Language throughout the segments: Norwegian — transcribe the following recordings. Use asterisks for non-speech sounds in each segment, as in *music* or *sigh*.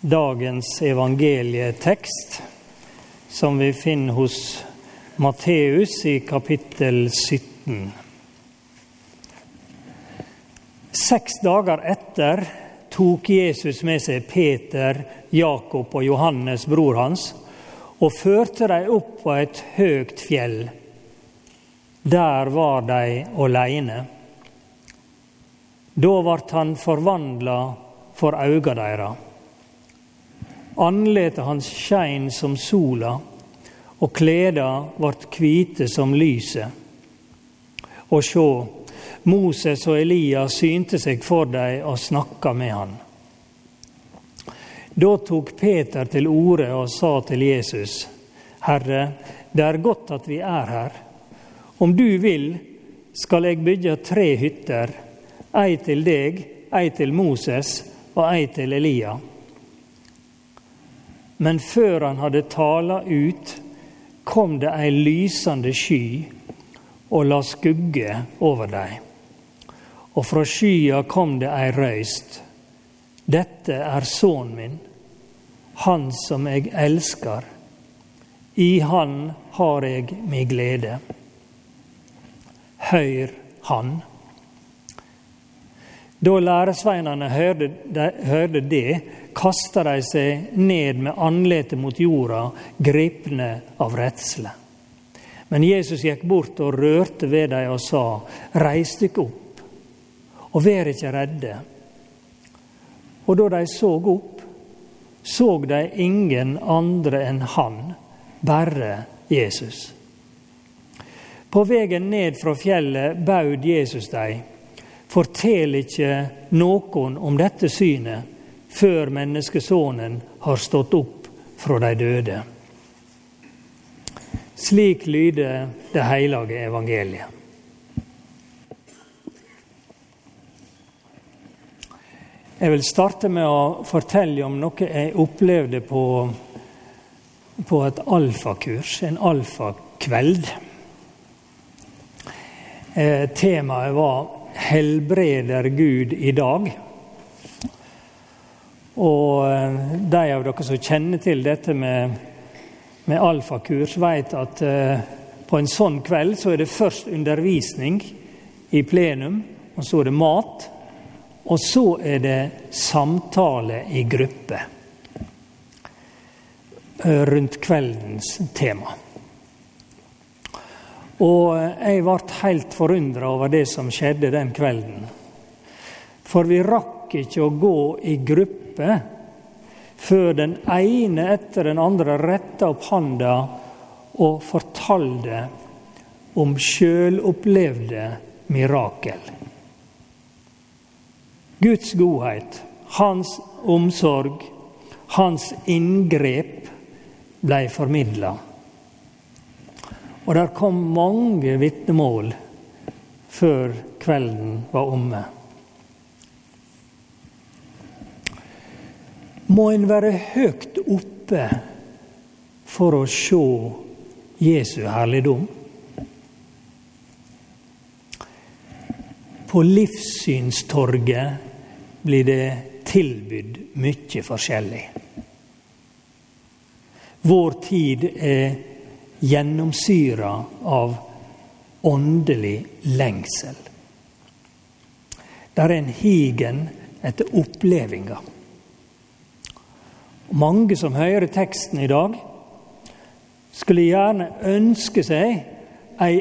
dagens evangelietekst, som vi finner hos Matteus i kapittel 17. Seks dager etter tok Jesus med seg Peter, Jakob og Johannes, bror hans, og førte dem opp på et høyt fjell. Der var de aleine. Da ble han forvandla for øynene deira. Andletet hans skein som sola, og kleda vart kvite som lyset. Og sjå, Moses og Elia synte seg for dei og snakka med han. Da tok Peter til orde og sa til Jesus, Herre, det er godt at vi er her. Om du vil, skal jeg bygge tre hytter, ei til deg, ei til Moses og ei til Elia. Men før han hadde tala ut, kom det ei lysende sky og la skugge over dei. Og fra skya kom det ei røyst. Dette er sønnen min, han som jeg elsker. I han har jeg mi glede. Høyr han. Da læresveinene hørte det, kasta de seg ned med andletet mot jorda, gripne av redsle. Men Jesus gikk bort og rørte ved dem og sa, Reis dykk opp, og vær ikke redde. Og da de så opp, så de ingen andre enn han, bare Jesus. På veien ned fra fjellet baud Jesus dem, fortell ikke noen om dette synet før menneskesonen har stått opp fra de døde. Slik lyder det hellige evangeliet. Jeg vil starte med å fortelle om noe jeg opplevde på, på et alfakurs, en alfakveld. Eh, temaet var 'Helbreder Gud i dag'. Og eh, de av dere som kjenner til dette med, med alfakurs, vet at uh, på en sånn kveld så er det først undervisning i plenum, og så er det mat. Og så er det samtale i gruppe uh, rundt kveldens tema. Og jeg ble helt forundra over det som skjedde den kvelden. For vi rakk ikke å gå i gruppe gruppe før den ene etter den andre retta opp handa og fortalte om sjølopplevde mirakel. Guds godhet, hans omsorg, hans inngrep blei formidla. Og der kom mange vitnemål før kvelden var omme. Må en være høyt oppe for å se Jesu herligdom. På livssynstorget blir det tilbudt mye forskjellig. Vår tid er gjennomsyra av åndelig lengsel. Det er en higen etter opplevelser. Mange som hører teksten i dag, skulle gjerne ønske seg ei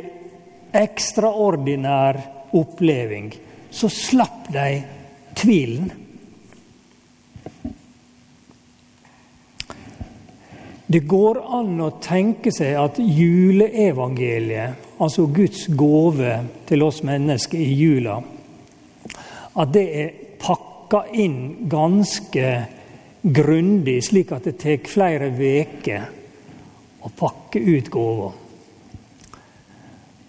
ekstraordinær oppleving. Så slapp de tvilen. Det går an å tenke seg at juleevangeliet, altså Guds gave til oss mennesker i jula, at det er pakka inn ganske grundig, slik at det tar flere veker å pakke ut gåva.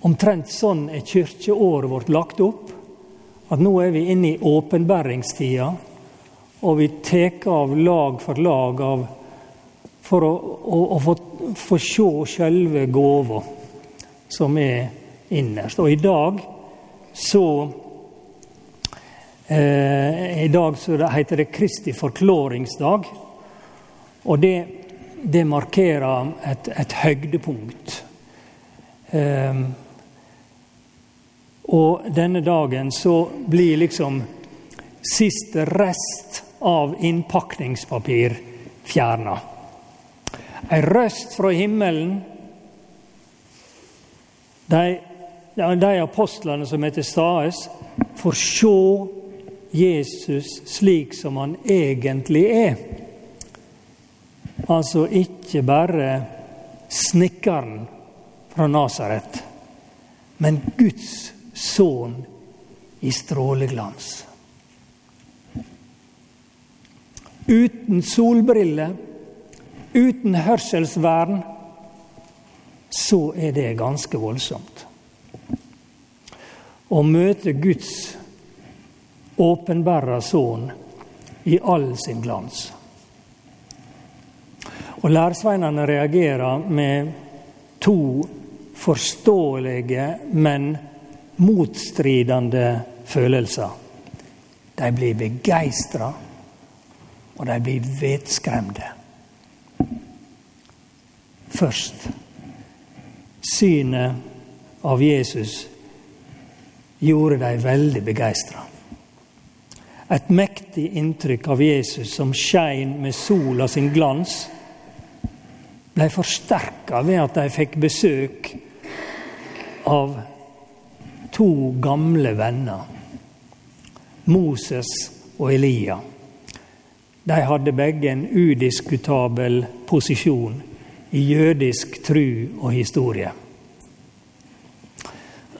Omtrent sånn er kirkeåret vårt lagt opp. At nå er vi inne i åpenbæringstida, og vi tar av lag for lag av, for å, å, å få, få se selve gåva som er innerst. Og i dag så I dag heter det Kristi forklaringsdag. Og det, det markerer et, et høydepunkt. Um, og denne dagen så blir liksom siste rest av innpakningspapir fjerna. Ei røst fra himmelen. De, de apostlene som er til stades, får se Jesus slik som han egentlig er. Altså ikke bare snekkeren fra Nasaret, men Guds sønn i stråleglans. Uten solbriller, uten hørselsvern, så er det ganske voldsomt. Å møte Guds åpenbæra Sønnen i all sin glans. Og lærsveinene reagerer med to forståelige, men motstridende følelser. De blir begeistra, og de blir vettskremte. Først synet av Jesus gjorde de veldig begeistra. Et mektig inntrykk av Jesus som skein med sola sin glans, ble forsterka ved at de fikk besøk av to gamle venner, Moses og Elia. De hadde begge en udiskutabel posisjon i jødisk tru og historie.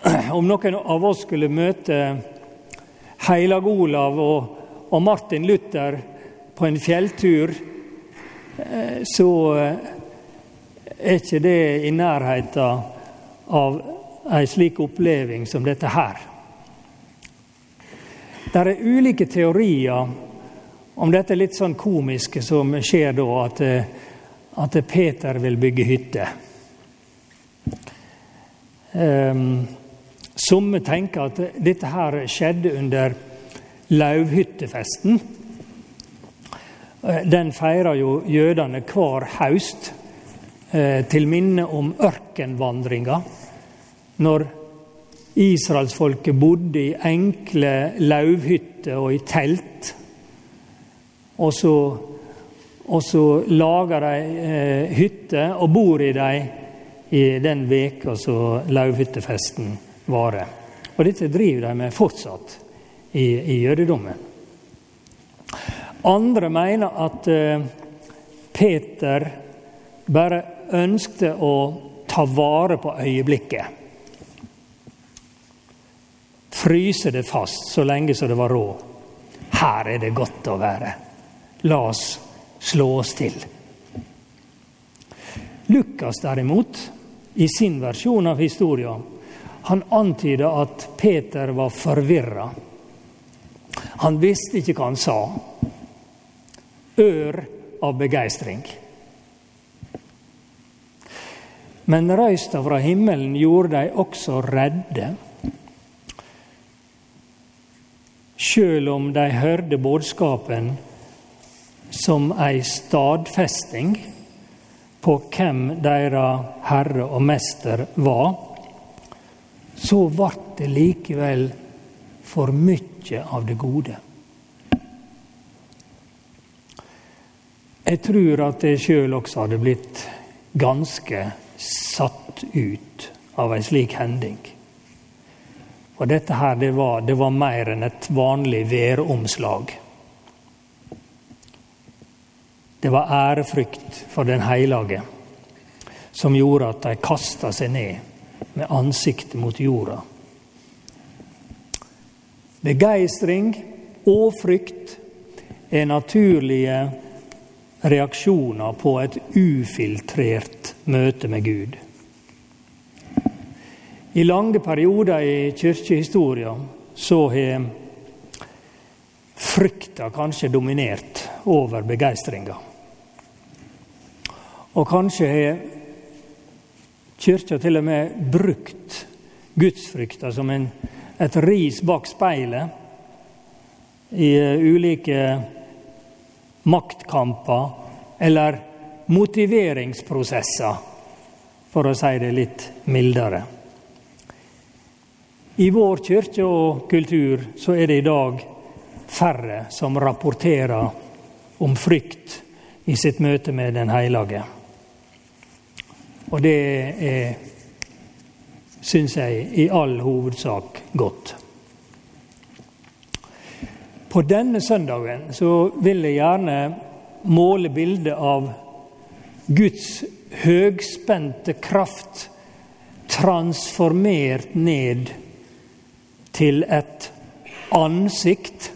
*clears throat* Om noen av oss skulle møte Heilag Olav og, og Martin Luther på en fjelltur, eh, så eh, er ikke det i nærheten av ei slik oppleving som dette her. Det er ulike teorier om dette litt sånn komiske som skjer da, at, at Peter vil bygge hytte. Um, Somme tenker at dette her skjedde under lauvhyttefesten. Den feirer jo jødene hver høst eh, til minne om ørkenvandringa når israelsfolket bodde i enkle lauvhytter og i telt. Og så, og så lager de eh, hytter og bor i dem i den veka som lauvhyttefesten varer. Og dette driver de med fortsatt i, i jødedommen. Andre mener at eh, Peter bare ønskte å ta vare på øyeblikket fryse det fast så lenge som det var råd. Her er det godt å være. La oss slå oss til. Lukas derimot, i sin versjon av historien, han antyda at Peter var forvirra. Han visste ikke hva han sa. Ør av begeistring. Men røysta fra himmelen gjorde de også redde. sjøl om de hørte budskapen som ei stadfesting på hvem deres herre og mester var, så ble det likevel for mye av det gode. Jeg tror at jeg sjøl også hadde blitt ganske satt ut av ei slik hending. Og dette her, det var, det var mer enn et vanlig væromslag. Det var ærefrykt for den hellige som gjorde at de kasta seg ned med ansiktet mot jorda. Begeistring og frykt er naturlige reaksjoner på et ufiltrert møte med Gud. I lange perioder i kirkehistoria så har frykta kanskje dominert over begeistringa. Og kanskje har Kyrkja til og med brukt gudsfrykta som en, et ris bak speilet i ulike maktkamper eller motiveringsprosesser, for å si det litt mildere. I vår kirke og kultur så er det i dag færre som rapporterer om frykt i sitt møte med Den hellige. Og det er, syns jeg, i all hovedsak godt. På denne søndagen så vil jeg gjerne måle bildet av Guds høgspente kraft transformert ned til et ansikt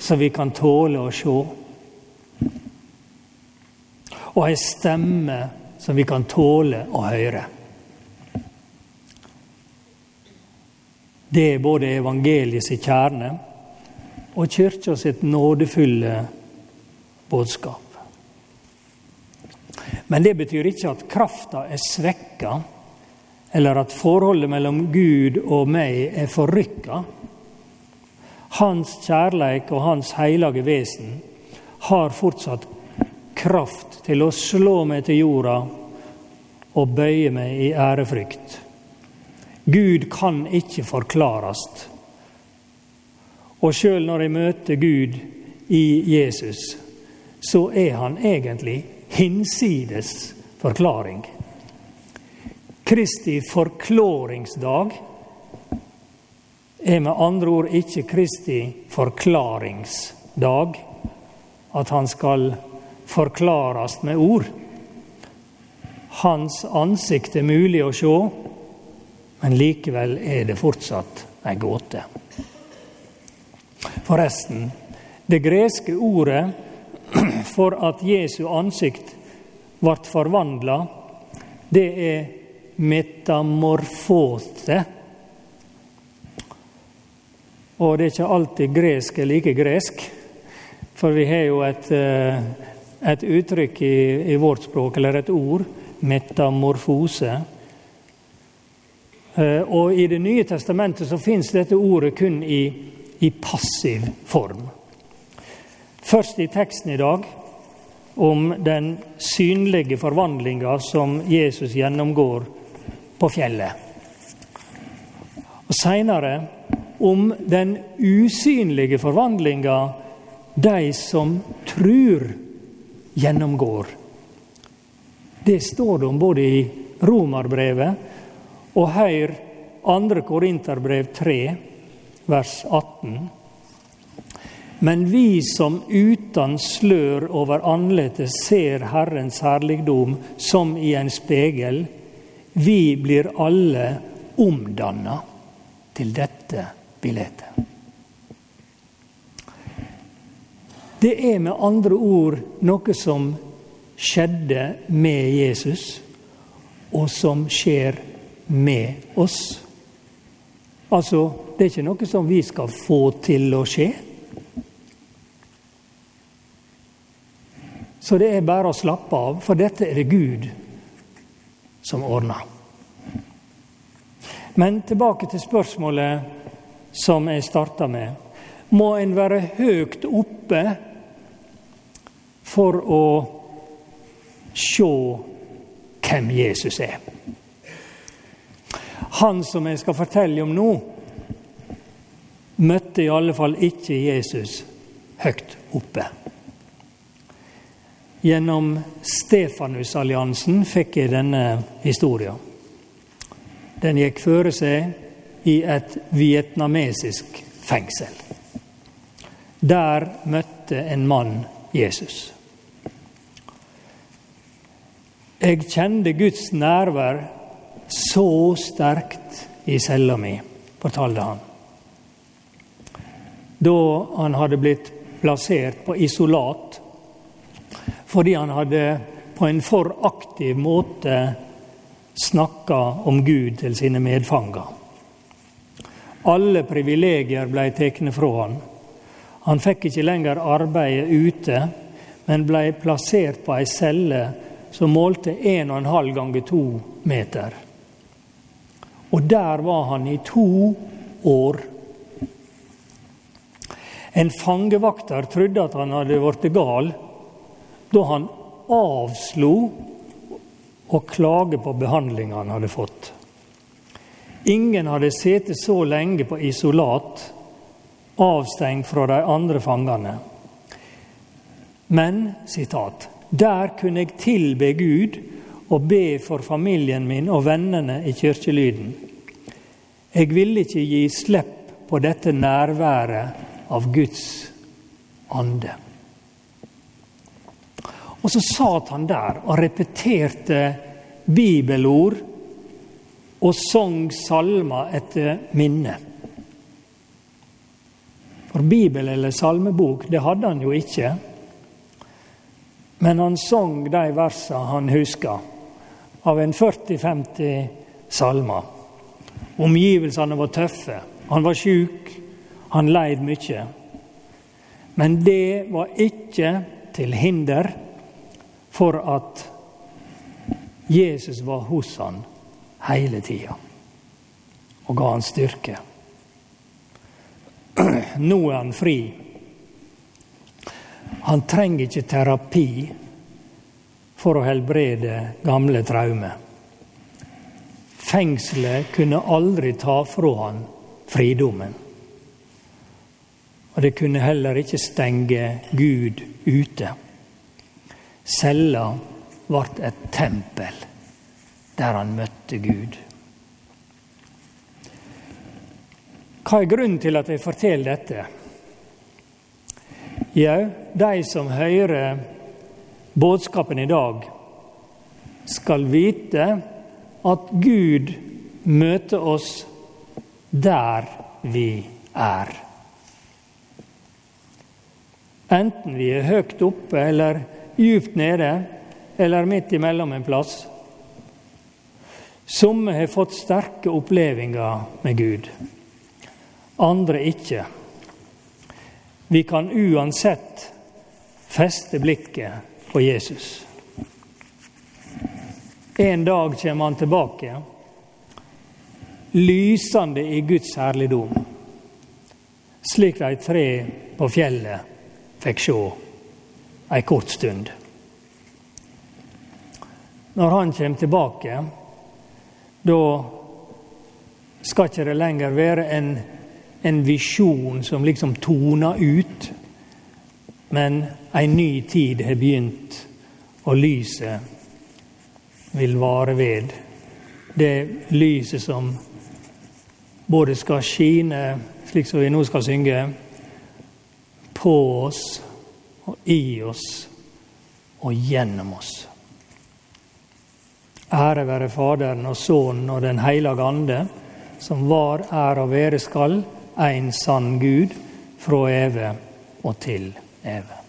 som vi kan tåle å se. Og ei stemme som vi kan tåle å høre. Det er både evangeliets kjerne og kyrkja sitt nådefulle budskap. Men det betyr ikke at krafta er svekka, eller at forholdet mellom Gud og meg er forrykka. Hans kjærleik og hans hellige vesen har fortsatt kraft til å slå meg til jorda og bøye meg i ærefrykt. Gud kan ikke forklares. Og sjøl når jeg møter Gud i Jesus, så er han egentlig hinsides forklaring. Kristi forklaringsdag er med andre ord ikke Kristi forklaringsdag. At han skal forklares med ord. Hans ansikt er mulig å se, men likevel er det fortsatt ei gåte. Forresten, det greske ordet *clears throat* for at Jesu ansikt ble forvandla, det er metamorfose. Og det er ikke alltid gresk er like gresk, for vi har jo et, eh, et uttrykk i, i vårt språk, eller et ord, metamorfose. Eh, og I Det nye testamentet så fins dette ordet kun i, i passiv form. Først i teksten i dag om den synlige forvandlinga som Jesus gjennomgår på fjellet. Og Seinere om den usynlige forvandlinga de som trur, gjennomgår. Det står det om både i Romerbrevet og her 2. Korinterbrev 3, vers 18. Men vi som uten slør over andletet ser Herrens herligdom som i en spegel, vi blir alle omdanna til dette bildet. Det er med andre ord noe som skjedde med Jesus, og som skjer med oss. Altså, det er ikke noe som vi skal få til å skje. Så det er bare å slappe av, for dette er det Gud som ordner. Men tilbake til spørsmålet som jeg starta med. Må en være høyt oppe for å se hvem Jesus er? Han som jeg skal fortelle om nå, møtte i alle fall ikke Jesus høyt oppe. Gjennom Stefanusalliansen fikk jeg denne historien. Den gikk føre seg i et vietnamesisk fengsel. Der møtte en mann Jesus. Jeg kjente Guds nærvær så sterkt i cella mi, fortalte han. Da han hadde blitt plassert på isolat fordi han hadde på en for aktiv måte snakka om Gud til sine medfanger. Alle privilegier ble tatt fra han. Han fikk ikke lenger arbeide ute, men ble plassert på ei celle som målte 1,5 ganger 2 meter. Og der var han i to år. En fangevakter trodde at han hadde blitt gal da han avslo å klage på behandlinga han hadde fått. Ingen hadde sittet så lenge på isolat, avstengt fra de andre fangene. Men, sitat, der kunne jeg tilbe Gud og be for familien min og vennene i kirkelyden. Jeg ville ikke gi slipp på dette nærværet av Guds ande. Og så satt han der og repeterte bibelord og sang salmer etter minne. For bibel eller salmebok, det hadde han jo ikke. Men han sang de versene han huska, av en 40-50 salmer. Omgivelsene var tøffe. Han var sjuk. Han leid mye. Men det var ikke til hinder for at Jesus var hos han hele tida og ga han styrke. *clears throat* Nå er han fri. Han trenger ikke terapi for å helbrede gamle traumer. Fengselet kunne aldri ta fra han fridommen. Og det kunne heller ikke stenge Gud ute. Cella ble et tempel der han møtte Gud. Hva er grunnen til at jeg forteller dette? Jau, de som hører budskapen i dag, skal vite at Gud møter oss der vi er. Enten vi er høyt oppe eller djupt nede, eller midt imellom en plass. Somme har fått sterke opplevelser med Gud, andre ikke. Vi kan uansett feste blikket på Jesus. En dag kommer han tilbake, lysende i Guds herligdom, slik de tre på fjellet fikk se ei kort stund. Når han kommer tilbake, da skal ikke det lenger være en, en visjon som liksom toner ut, men en ny tid har begynt, og lyset vil vare ved. Det lyset som både skal skine, slik som vi nå skal synge, på oss og i oss og gjennom oss. Ære være Faderen og Sønnen og Den hellige ande, som var, er og være skal, en sann Gud, fra evig og til evig.